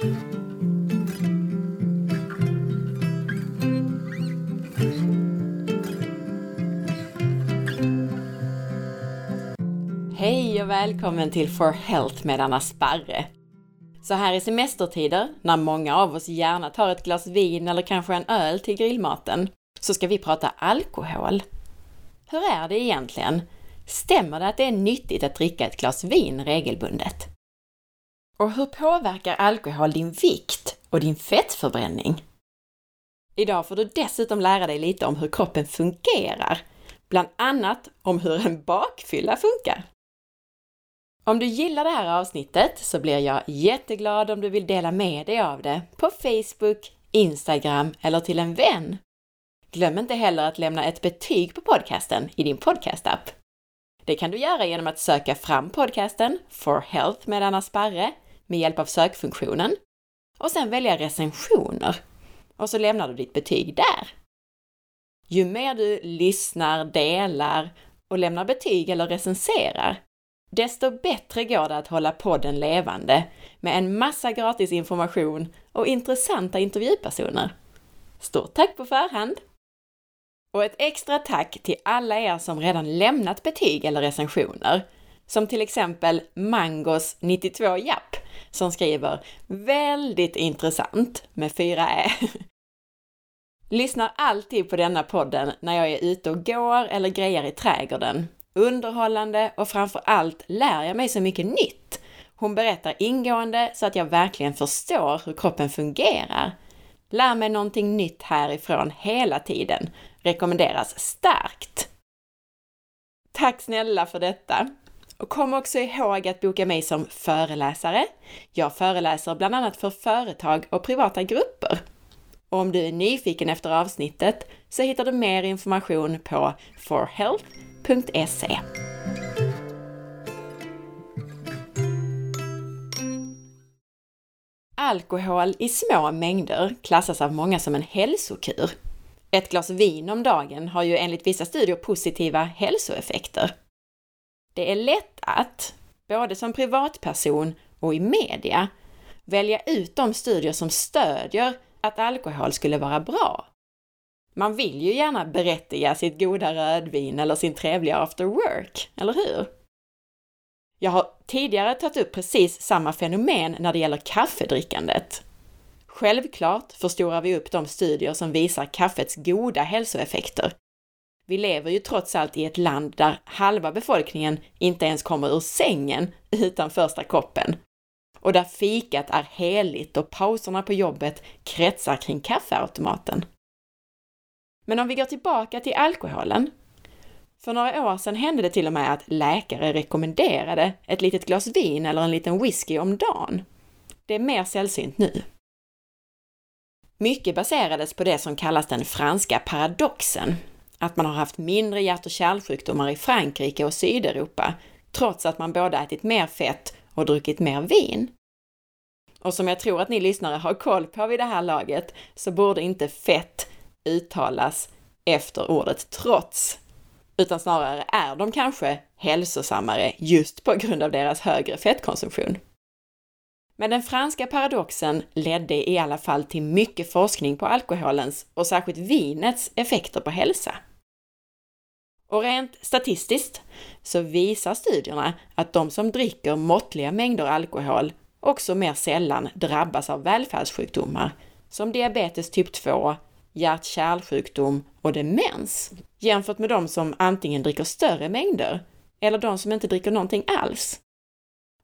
Hej och välkommen till For Health med Anna Sparre. Så här i semestertider, när många av oss gärna tar ett glas vin eller kanske en öl till grillmaten, så ska vi prata alkohol. Hur är det egentligen? Stämmer det att det är nyttigt att dricka ett glas vin regelbundet? Och hur påverkar alkohol din vikt och din fettförbränning? Idag får du dessutom lära dig lite om hur kroppen fungerar, bland annat om hur en bakfylla funkar. Om du gillar det här avsnittet så blir jag jätteglad om du vill dela med dig av det på Facebook, Instagram eller till en vän. Glöm inte heller att lämna ett betyg på podcasten i din podcastapp. Det kan du göra genom att söka fram podcasten For Health med Anna Sparre med hjälp av sökfunktionen och sen välja recensioner. Och så lämnar du ditt betyg där. Ju mer du lyssnar, delar och lämnar betyg eller recenserar, desto bättre går det att hålla podden levande med en massa gratis information och intressanta intervjupersoner. Stort tack på förhand! Och ett extra tack till alla er som redan lämnat betyg eller recensioner, som till exempel Mangos 92 Japp som skriver “Väldigt intressant” med fyra ä. Lyssnar alltid på denna podden när jag är ute och går eller grejar i trädgården. Underhållande och framför allt lär jag mig så mycket nytt. Hon berättar ingående så att jag verkligen förstår hur kroppen fungerar. Lär mig någonting nytt härifrån hela tiden. Rekommenderas starkt! Tack snälla för detta! Och kom också ihåg att boka mig som föreläsare. Jag föreläser bland annat för företag och privata grupper. Och om du är nyfiken efter avsnittet så hittar du mer information på forhealth.se. Alkohol i små mängder klassas av många som en hälsokur. Ett glas vin om dagen har ju enligt vissa studier positiva hälsoeffekter. Det är lätt att, både som privatperson och i media, välja ut de studier som stödjer att alkohol skulle vara bra. Man vill ju gärna berättiga sitt goda rödvin eller sin trevliga after work, eller hur? Jag har tidigare tagit upp precis samma fenomen när det gäller kaffedrickandet. Självklart förstorar vi upp de studier som visar kaffets goda hälsoeffekter. Vi lever ju trots allt i ett land där halva befolkningen inte ens kommer ur sängen utan första koppen. Och där fikat är heligt och pauserna på jobbet kretsar kring kaffeautomaten. Men om vi går tillbaka till alkoholen. För några år sedan hände det till och med att läkare rekommenderade ett litet glas vin eller en liten whisky om dagen. Det är mer sällsynt nu. Mycket baserades på det som kallas den franska paradoxen, att man har haft mindre hjärt och kärlsjukdomar i Frankrike och Sydeuropa, trots att man både ätit mer fett och druckit mer vin. Och som jag tror att ni lyssnare har koll på vid det här laget så borde inte fett uttalas efter ordet trots, utan snarare är de kanske hälsosammare just på grund av deras högre fettkonsumtion. Men den franska paradoxen ledde i alla fall till mycket forskning på alkoholens och särskilt vinets effekter på hälsa. Och rent statistiskt så visar studierna att de som dricker måttliga mängder alkohol också mer sällan drabbas av välfärdssjukdomar som diabetes typ 2, hjärt-kärlsjukdom och demens jämfört med de som antingen dricker större mängder eller de som inte dricker någonting alls.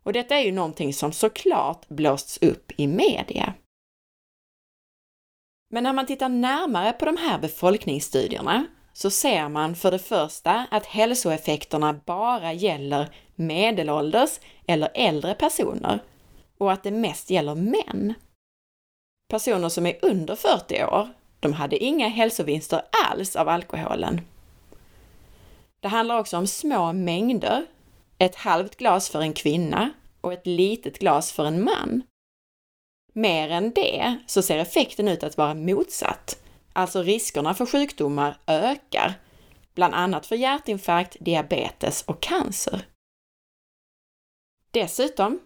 Och detta är ju någonting som såklart blåsts upp i media. Men när man tittar närmare på de här befolkningsstudierna så ser man för det första att hälsoeffekterna bara gäller medelålders eller äldre personer och att det mest gäller män. Personer som är under 40 år, de hade inga hälsovinster alls av alkoholen. Det handlar också om små mängder, ett halvt glas för en kvinna och ett litet glas för en man. Mer än det så ser effekten ut att vara motsatt, alltså riskerna för sjukdomar ökar, bland annat för hjärtinfarkt, diabetes och cancer. Dessutom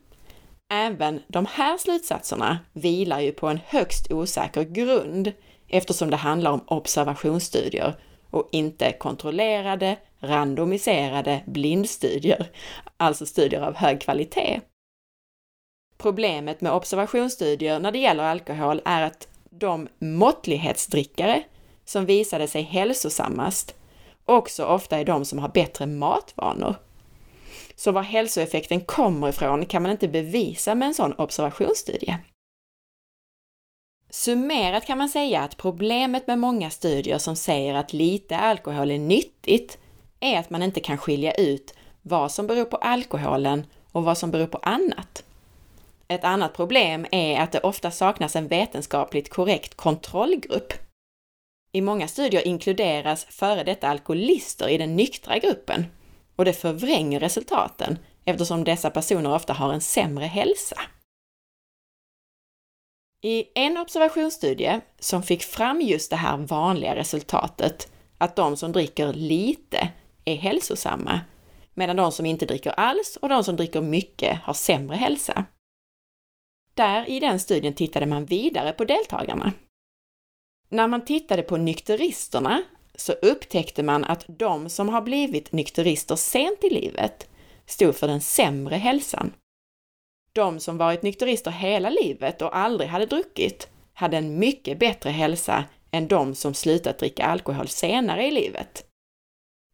Även de här slutsatserna vilar ju på en högst osäker grund eftersom det handlar om observationsstudier och inte kontrollerade, randomiserade blindstudier, alltså studier av hög kvalitet. Problemet med observationsstudier när det gäller alkohol är att de måttlighetsdrickare som visade sig hälsosammast också ofta är de som har bättre matvanor. Så var hälsoeffekten kommer ifrån kan man inte bevisa med en sån observationsstudie. Summerat kan man säga att problemet med många studier som säger att lite alkohol är nyttigt är att man inte kan skilja ut vad som beror på alkoholen och vad som beror på annat. Ett annat problem är att det ofta saknas en vetenskapligt korrekt kontrollgrupp. I många studier inkluderas före detta alkoholister i den nyktra gruppen och det förvränger resultaten eftersom dessa personer ofta har en sämre hälsa. I en observationsstudie som fick fram just det här vanliga resultatet, att de som dricker lite är hälsosamma, medan de som inte dricker alls och de som dricker mycket har sämre hälsa. Där i den studien tittade man vidare på deltagarna. När man tittade på nykteristerna så upptäckte man att de som har blivit nykterister sent i livet stod för den sämre hälsan. De som varit nykterister hela livet och aldrig hade druckit hade en mycket bättre hälsa än de som slutat dricka alkohol senare i livet.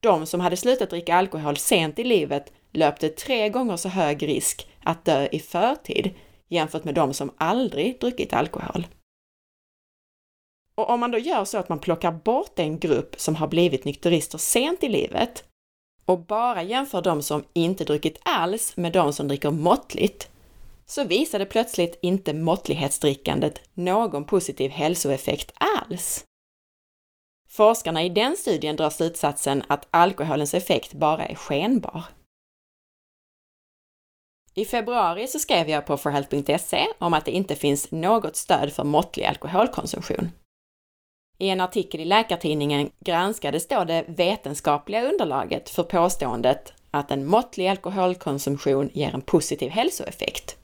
De som hade slutat dricka alkohol sent i livet löpte tre gånger så hög risk att dö i förtid jämfört med de som aldrig druckit alkohol. Och om man då gör så att man plockar bort en grupp som har blivit nykterister sent i livet och bara jämför de som inte druckit alls med de som dricker måttligt, så visade plötsligt inte måttlighetsdrickandet någon positiv hälsoeffekt alls. Forskarna i den studien drar slutsatsen att alkoholens effekt bara är skenbar. I februari så skrev jag på forhealth.se om att det inte finns något stöd för måttlig alkoholkonsumtion. I en artikel i Läkartidningen granskades då det vetenskapliga underlaget för påståendet att en måttlig alkoholkonsumtion ger en positiv hälsoeffekt.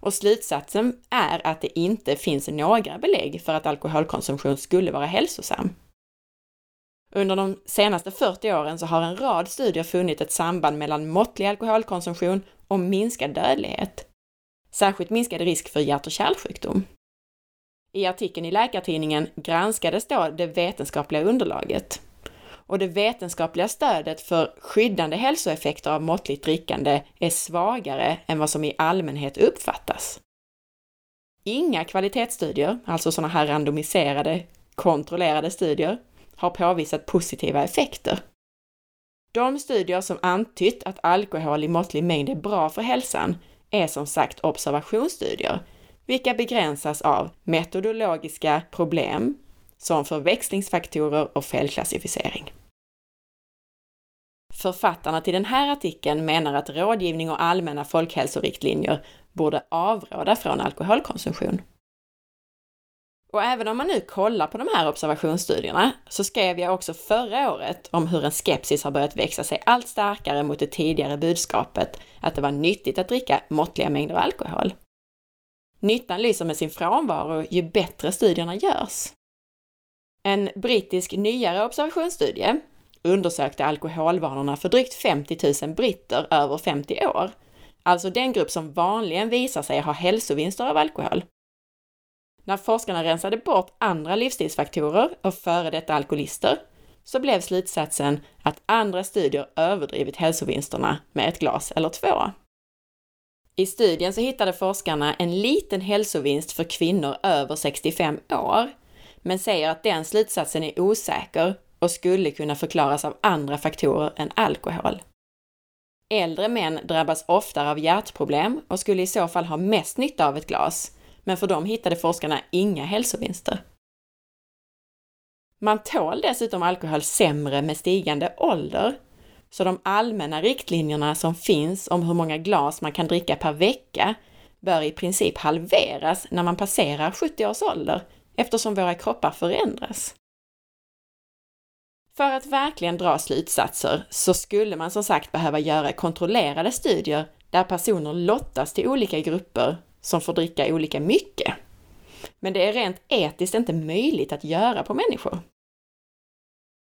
Och slutsatsen är att det inte finns några belägg för att alkoholkonsumtion skulle vara hälsosam. Under de senaste 40 åren så har en rad studier funnit ett samband mellan måttlig alkoholkonsumtion och minskad dödlighet. Särskilt minskad risk för hjärt och kärlsjukdom. I artikeln i Läkartidningen granskades då det vetenskapliga underlaget. Och det vetenskapliga stödet för skyddande hälsoeffekter av måttligt drickande är svagare än vad som i allmänhet uppfattas. Inga kvalitetsstudier, alltså sådana här randomiserade, kontrollerade studier, har påvisat positiva effekter. De studier som antytt att alkohol i måttlig mängd är bra för hälsan är som sagt observationsstudier, vilka begränsas av metodologiska problem som förväxlingsfaktorer och felklassificering. Författarna till den här artikeln menar att rådgivning och allmänna folkhälsoriktlinjer borde avråda från alkoholkonsumtion. Och även om man nu kollar på de här observationsstudierna så skrev jag också förra året om hur en skepsis har börjat växa sig allt starkare mot det tidigare budskapet att det var nyttigt att dricka måttliga mängder alkohol. Nyttan lyser med sin frånvaro ju bättre studierna görs. En brittisk nyare observationsstudie undersökte alkoholvanorna för drygt 50 000 britter över 50 år, alltså den grupp som vanligen visar sig ha hälsovinster av alkohol. När forskarna rensade bort andra livsstilsfaktorer och före detta alkoholister så blev slutsatsen att andra studier överdrivit hälsovinsterna med ett glas eller två. I studien så hittade forskarna en liten hälsovinst för kvinnor över 65 år, men säger att den slutsatsen är osäker och skulle kunna förklaras av andra faktorer än alkohol. Äldre män drabbas oftare av hjärtproblem och skulle i så fall ha mest nytta av ett glas, men för dem hittade forskarna inga hälsovinster. Man tål dessutom alkohol sämre med stigande ålder, så de allmänna riktlinjerna som finns om hur många glas man kan dricka per vecka bör i princip halveras när man passerar 70 års ålder eftersom våra kroppar förändras. För att verkligen dra slutsatser så skulle man som sagt behöva göra kontrollerade studier där personer lottas till olika grupper som får dricka olika mycket. Men det är rent etiskt inte möjligt att göra på människor.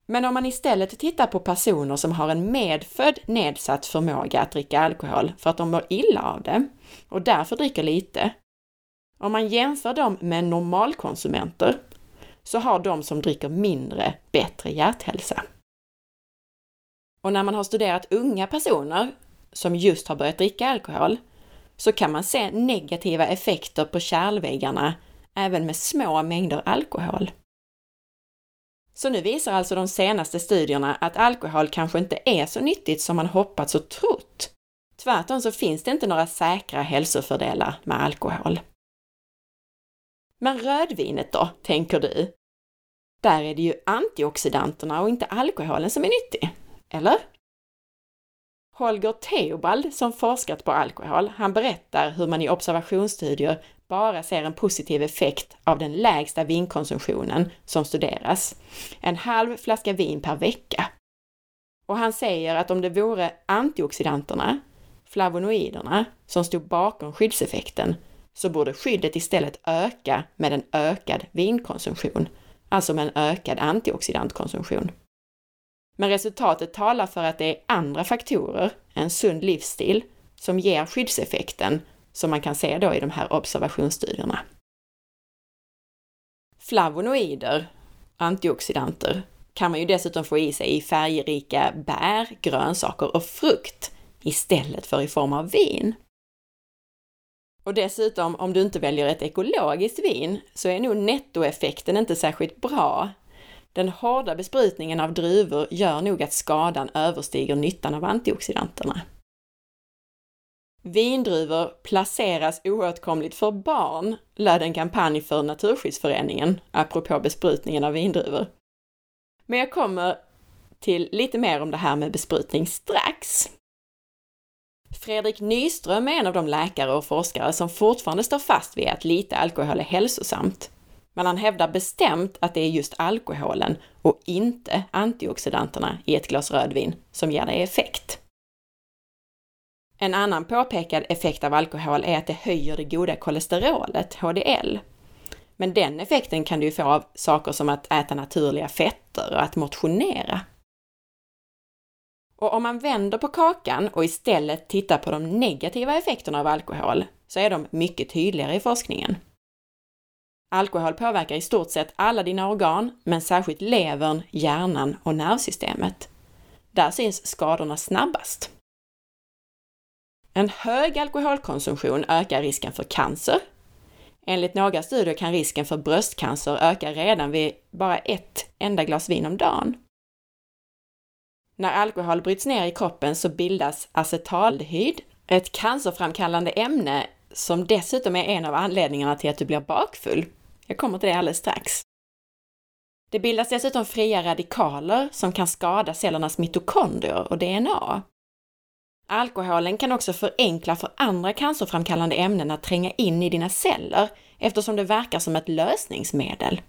Men om man istället tittar på personer som har en medfödd nedsatt förmåga att dricka alkohol för att de mår illa av det och därför dricker lite. Om man jämför dem med normalkonsumenter så har de som dricker mindre bättre hjärthälsa. Och när man har studerat unga personer som just har börjat dricka alkohol så kan man se negativa effekter på kärlväggarna även med små mängder alkohol. Så nu visar alltså de senaste studierna att alkohol kanske inte är så nyttigt som man hoppats och trott. Tvärtom så finns det inte några säkra hälsofördelar med alkohol. Men rödvinet då, tänker du? Där är det ju antioxidanterna och inte alkoholen som är nyttig, eller? Holger Theobald, som forskat på alkohol, han berättar hur man i observationsstudier bara ser en positiv effekt av den lägsta vinkonsumtionen som studeras, en halv flaska vin per vecka. Och han säger att om det vore antioxidanterna, flavonoiderna, som stod bakom skyddseffekten, så borde skyddet istället öka med en ökad vinkonsumtion, alltså med en ökad antioxidantkonsumtion. Men resultatet talar för att det är andra faktorer, en sund livsstil, som ger skyddseffekten som man kan se då i de här observationsstudierna. Flavonoider, antioxidanter, kan man ju dessutom få i sig i färgrika bär, grönsaker och frukt istället för i form av vin. Och dessutom, om du inte väljer ett ekologiskt vin, så är nog nettoeffekten inte särskilt bra. Den hårda besprutningen av druvor gör nog att skadan överstiger nyttan av antioxidanterna. Vindruvor placeras oåtkomligt för barn, löd en kampanj för Naturskyddsföreningen, apropå besprutningen av vindruvor. Men jag kommer till lite mer om det här med besprutning strax. Fredrik Nyström är en av de läkare och forskare som fortfarande står fast vid att lite alkohol är hälsosamt. Men han hävdar bestämt att det är just alkoholen och inte antioxidanterna i ett glas rödvin som ger dig effekt. En annan påpekad effekt av alkohol är att det höjer det goda kolesterolet, HDL. Men den effekten kan du få av saker som att äta naturliga fetter och att motionera. Och om man vänder på kakan och istället tittar på de negativa effekterna av alkohol så är de mycket tydligare i forskningen. Alkohol påverkar i stort sett alla dina organ, men särskilt levern, hjärnan och nervsystemet. Där syns skadorna snabbast. En hög alkoholkonsumtion ökar risken för cancer. Enligt några studier kan risken för bröstcancer öka redan vid bara ett enda glas vin om dagen. När alkohol bryts ner i kroppen så bildas acetaldehyd, ett cancerframkallande ämne som dessutom är en av anledningarna till att du blir bakfull. Jag kommer till det alldeles strax. Det bildas dessutom fria radikaler som kan skada cellernas mitokondrier och DNA. Alkoholen kan också förenkla för andra cancerframkallande ämnen att tränga in i dina celler eftersom det verkar som ett lösningsmedel.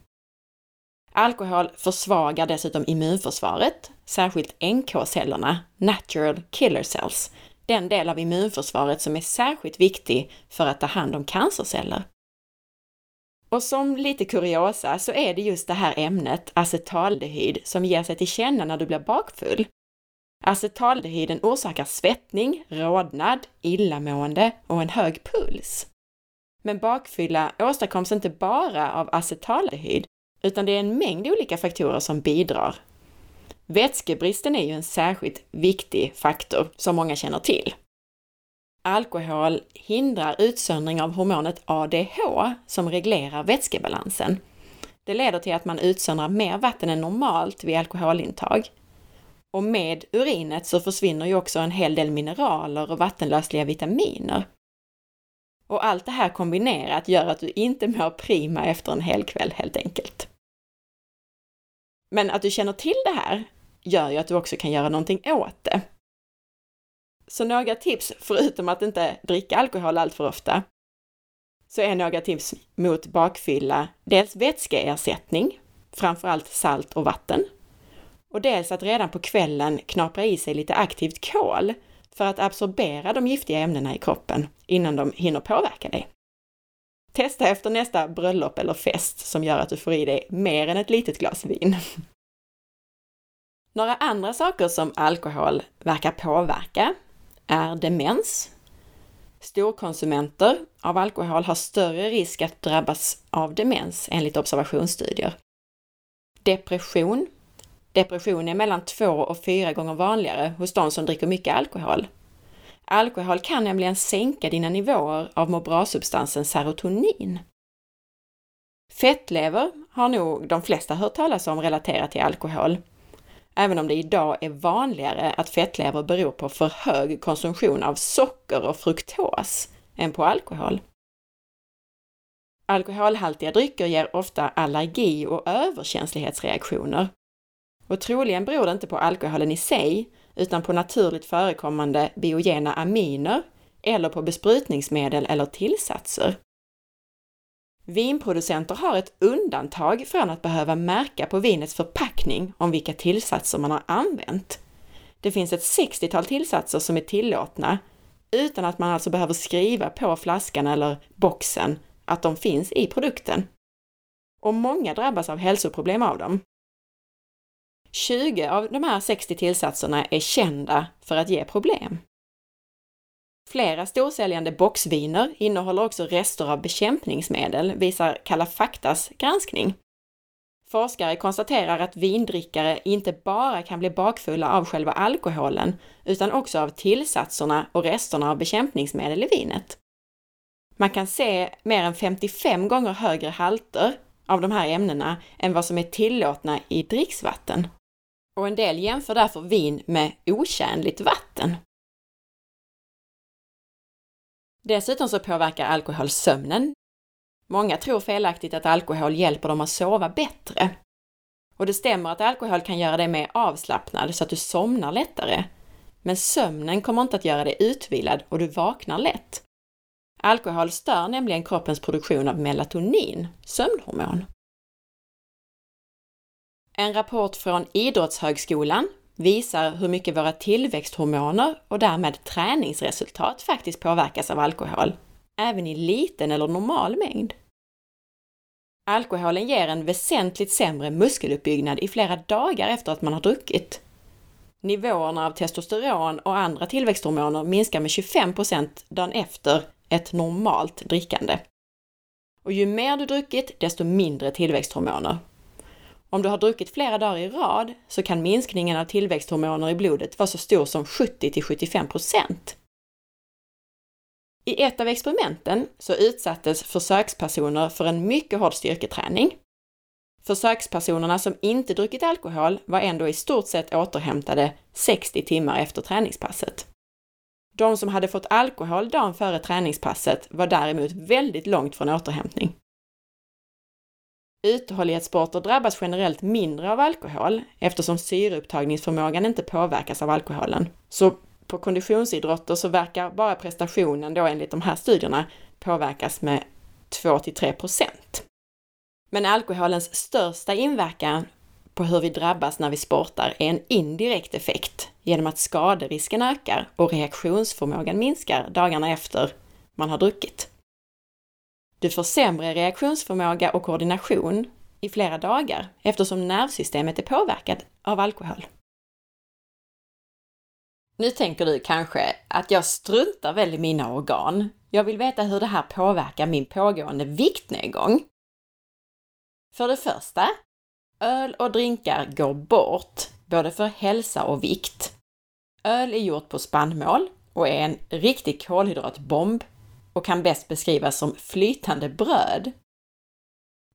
Alkohol försvagar dessutom immunförsvaret, särskilt NK-cellerna, Natural Killer Cells, den del av immunförsvaret som är särskilt viktig för att ta hand om cancerceller. Och som lite kuriosa så är det just det här ämnet, acetaldehyd, som ger sig till känna när du blir bakfull. Acetaldehyden orsakar svettning, rodnad, illamående och en hög puls. Men bakfylla åstadkoms inte bara av acetaldehyd, utan det är en mängd olika faktorer som bidrar. Vätskebristen är ju en särskilt viktig faktor som många känner till. Alkohol hindrar utsöndring av hormonet ADH som reglerar vätskebalansen. Det leder till att man utsöndrar mer vatten än normalt vid alkoholintag. Och med urinet så försvinner ju också en hel del mineraler och vattenlösliga vitaminer. Och allt det här kombinerat gör att du inte mår prima efter en hel kväll helt enkelt. Men att du känner till det här gör ju att du också kan göra någonting åt det. Så några tips, förutom att inte dricka alkohol allt för ofta, så är några tips mot bakfylla dels vätskeersättning, framförallt salt och vatten. Och dels att redan på kvällen knapra i sig lite aktivt kol för att absorbera de giftiga ämnena i kroppen innan de hinner påverka dig. Testa efter nästa bröllop eller fest som gör att du får i dig mer än ett litet glas vin. Några andra saker som alkohol verkar påverka är demens. Storkonsumenter av alkohol har större risk att drabbas av demens enligt observationsstudier. Depression. Depression är mellan två och fyra gånger vanligare hos de som dricker mycket alkohol. Alkohol kan nämligen sänka dina nivåer av må bra-substansen serotonin. Fettlever har nog de flesta hört talas om relaterat till alkohol, även om det idag är vanligare att fettlever beror på för hög konsumtion av socker och fruktos än på alkohol. Alkoholhaltiga drycker ger ofta allergi och överkänslighetsreaktioner. Och troligen beror det inte på alkoholen i sig, utan på naturligt förekommande biogena aminer eller på besprutningsmedel eller tillsatser. Vinproducenter har ett undantag från att behöva märka på vinets förpackning om vilka tillsatser man har använt. Det finns ett 60-tal tillsatser som är tillåtna utan att man alltså behöver skriva på flaskan eller boxen att de finns i produkten. Och många drabbas av hälsoproblem av dem. 20 av de här 60 tillsatserna är kända för att ge problem. Flera storsäljande boxviner innehåller också rester av bekämpningsmedel, visar Kalla faktas granskning. Forskare konstaterar att vindrickare inte bara kan bli bakfulla av själva alkoholen, utan också av tillsatserna och resterna av bekämpningsmedel i vinet. Man kan se mer än 55 gånger högre halter av de här ämnena än vad som är tillåtna i dricksvatten. Och en del jämför därför vin med otjänligt vatten. Dessutom så påverkar alkohol sömnen. Många tror felaktigt att alkohol hjälper dem att sova bättre. Och det stämmer att alkohol kan göra dig mer avslappnad så att du somnar lättare. Men sömnen kommer inte att göra dig utvilad och du vaknar lätt. Alkohol stör nämligen kroppens produktion av melatonin, sömnhormon. En rapport från Idrottshögskolan visar hur mycket våra tillväxthormoner och därmed träningsresultat faktiskt påverkas av alkohol, även i liten eller normal mängd. Alkoholen ger en väsentligt sämre muskeluppbyggnad i flera dagar efter att man har druckit. Nivåerna av testosteron och andra tillväxthormoner minskar med 25 dagen efter ett normalt drickande. Och ju mer du druckit, desto mindre tillväxthormoner. Om du har druckit flera dagar i rad så kan minskningen av tillväxthormoner i blodet vara så stor som 70 till 75 procent. I ett av experimenten så utsattes försökspersoner för en mycket hård styrketräning. Försökspersonerna som inte druckit alkohol var ändå i stort sett återhämtade 60 timmar efter träningspasset. De som hade fått alkohol dagen före träningspasset var däremot väldigt långt från återhämtning. Uthållighetssporter drabbas generellt mindre av alkohol eftersom syreupptagningsförmågan inte påverkas av alkoholen. Så på konditionsidrotter så verkar bara prestationen då enligt de här studierna påverkas med 2 till 3 procent. Men alkoholens största inverkan på hur vi drabbas när vi sportar är en indirekt effekt genom att skaderisken ökar och reaktionsförmågan minskar dagarna efter man har druckit. Du får sämre reaktionsförmåga och koordination i flera dagar eftersom nervsystemet är påverkat av alkohol. Nu tänker du kanske att jag struntar väl i mina organ. Jag vill veta hur det här påverkar min pågående viktnedgång. För det första, öl och drinkar går bort, både för hälsa och vikt. Öl är gjort på spannmål och är en riktig kolhydratbomb och kan bäst beskrivas som flytande bröd.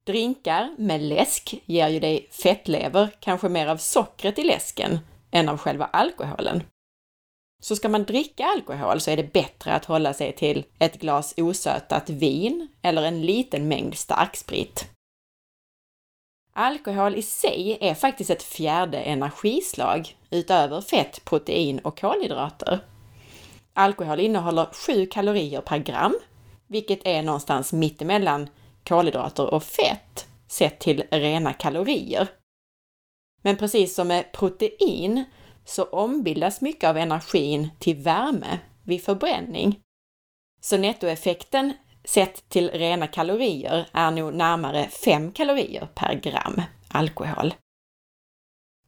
Drinkar med läsk ger ju dig fettlever, kanske mer av sockret i läsken än av själva alkoholen. Så ska man dricka alkohol så är det bättre att hålla sig till ett glas osötat vin eller en liten mängd starksprit. Alkohol i sig är faktiskt ett fjärde energislag utöver fett, protein och kolhydrater. Alkohol innehåller 7 kalorier per gram, vilket är någonstans mittemellan kolhydrater och fett sett till rena kalorier. Men precis som med protein så ombildas mycket av energin till värme vid förbränning. Så nettoeffekten sett till rena kalorier är nog närmare 5 kalorier per gram alkohol.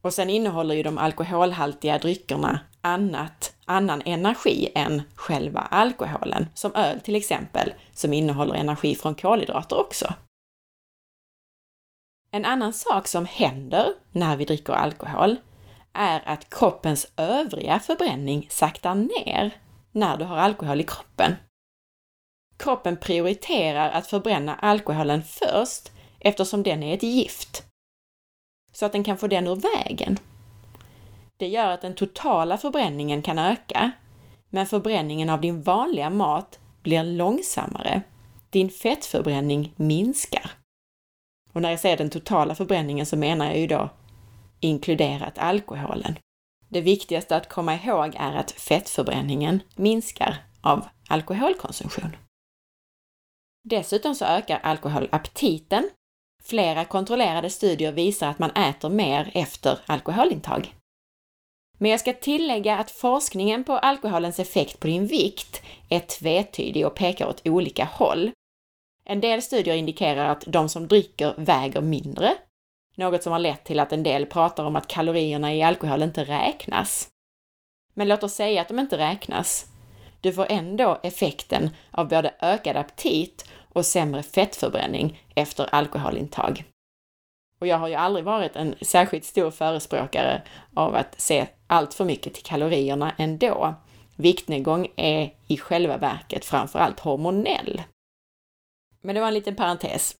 Och sen innehåller ju de alkoholhaltiga dryckerna annat, annan energi än själva alkoholen, som öl till exempel, som innehåller energi från kolhydrater också. En annan sak som händer när vi dricker alkohol är att kroppens övriga förbränning saktar ner när du har alkohol i kroppen. Kroppen prioriterar att förbränna alkoholen först eftersom den är ett gift. Så att den kan få den ur vägen. Det gör att den totala förbränningen kan öka, men förbränningen av din vanliga mat blir långsammare. Din fettförbränning minskar. Och när jag säger den totala förbränningen så menar jag ju då inkluderat alkoholen. Det viktigaste att komma ihåg är att fettförbränningen minskar av alkoholkonsumtion. Dessutom så ökar alkoholaptiten. Flera kontrollerade studier visar att man äter mer efter alkoholintag. Men jag ska tillägga att forskningen på alkoholens effekt på din vikt är tvetydig och pekar åt olika håll. En del studier indikerar att de som dricker väger mindre, något som har lett till att en del pratar om att kalorierna i alkohol inte räknas. Men låt oss säga att de inte räknas. Du får ändå effekten av både ökad aptit och sämre fettförbränning efter alkoholintag. Och jag har ju aldrig varit en särskilt stor förespråkare av att se allt för mycket till kalorierna ändå. Viktnedgång är i själva verket framför allt hormonell. Men det var en liten parentes.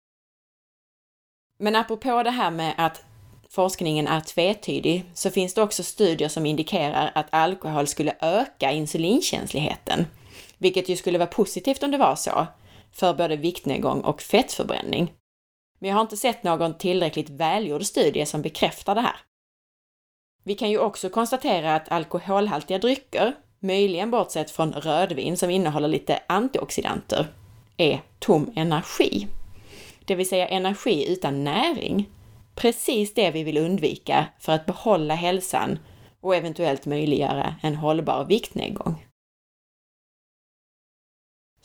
Men apropå det här med att forskningen är tvetydig så finns det också studier som indikerar att alkohol skulle öka insulinkänsligheten, vilket ju skulle vara positivt om det var så, för både viktnedgång och fettförbränning. Men jag har inte sett någon tillräckligt välgjord studie som bekräftar det här. Vi kan ju också konstatera att alkoholhaltiga drycker, möjligen bortsett från rödvin som innehåller lite antioxidanter, är tom energi. Det vill säga energi utan näring. Precis det vi vill undvika för att behålla hälsan och eventuellt möjliggöra en hållbar viktnedgång.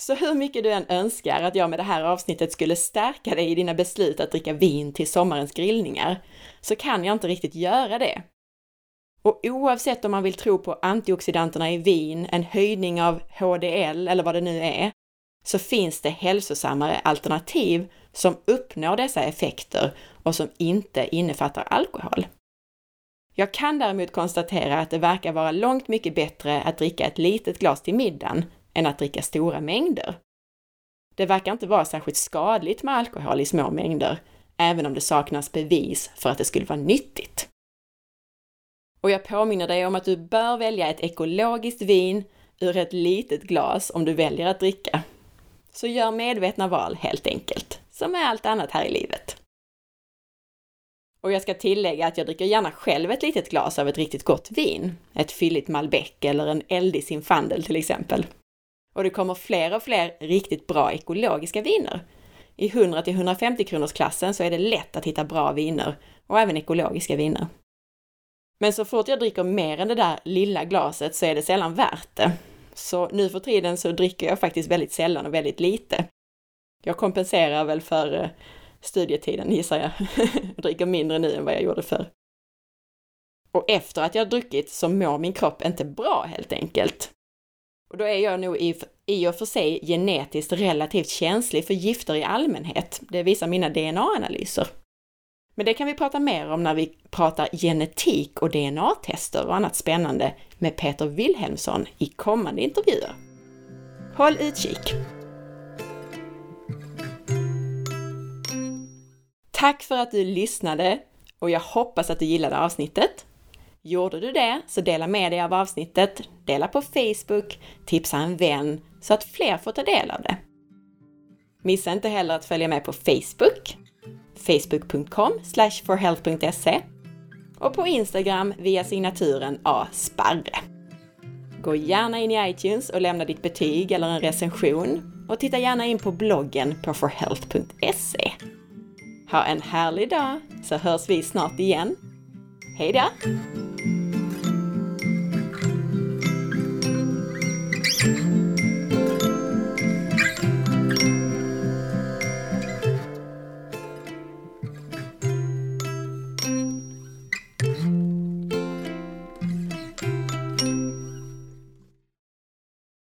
Så hur mycket du än önskar att jag med det här avsnittet skulle stärka dig i dina beslut att dricka vin till sommarens grillningar, så kan jag inte riktigt göra det. Och oavsett om man vill tro på antioxidanterna i vin, en höjning av HDL eller vad det nu är, så finns det hälsosammare alternativ som uppnår dessa effekter och som inte innefattar alkohol. Jag kan däremot konstatera att det verkar vara långt mycket bättre att dricka ett litet glas till middagen än att dricka stora mängder. Det verkar inte vara särskilt skadligt med alkohol i små mängder, även om det saknas bevis för att det skulle vara nyttigt. Och jag påminner dig om att du bör välja ett ekologiskt vin ur ett litet glas om du väljer att dricka. Så gör medvetna val helt enkelt, som med allt annat här i livet. Och jag ska tillägga att jag dricker gärna själv ett litet glas av ett riktigt gott vin, ett fylligt Malbec eller en eldig sinfandel till exempel. Och det kommer fler och fler riktigt bra ekologiska viner. I 100 till 150 kronors klassen så är det lätt att hitta bra viner och även ekologiska viner. Men så fort jag dricker mer än det där lilla glaset så är det sällan värt det. Så nu för tiden så dricker jag faktiskt väldigt sällan och väldigt lite. Jag kompenserar väl för eh, studietiden gissar jag. jag dricker mindre nu än vad jag gjorde förr. Och efter att jag druckit så mår min kropp inte bra helt enkelt. Och då är jag nog i, i och för sig genetiskt relativt känslig för gifter i allmänhet. Det visar mina DNA-analyser. Men det kan vi prata mer om när vi pratar genetik och DNA-tester och annat spännande med Peter Wilhelmsson i kommande intervjuer. Håll utkik! Tack för att du lyssnade och jag hoppas att du gillade avsnittet. Gjorde du det, så dela med dig av avsnittet, dela på Facebook, tipsa en vän så att fler får ta del av det. Missa inte heller att följa med på Facebook, facebook.com forhealth.se och på Instagram via signaturen asparre. Gå gärna in i iTunes och lämna ditt betyg eller en recension och titta gärna in på bloggen på forhealth.se. Ha en härlig dag så hörs vi snart igen. Hej då!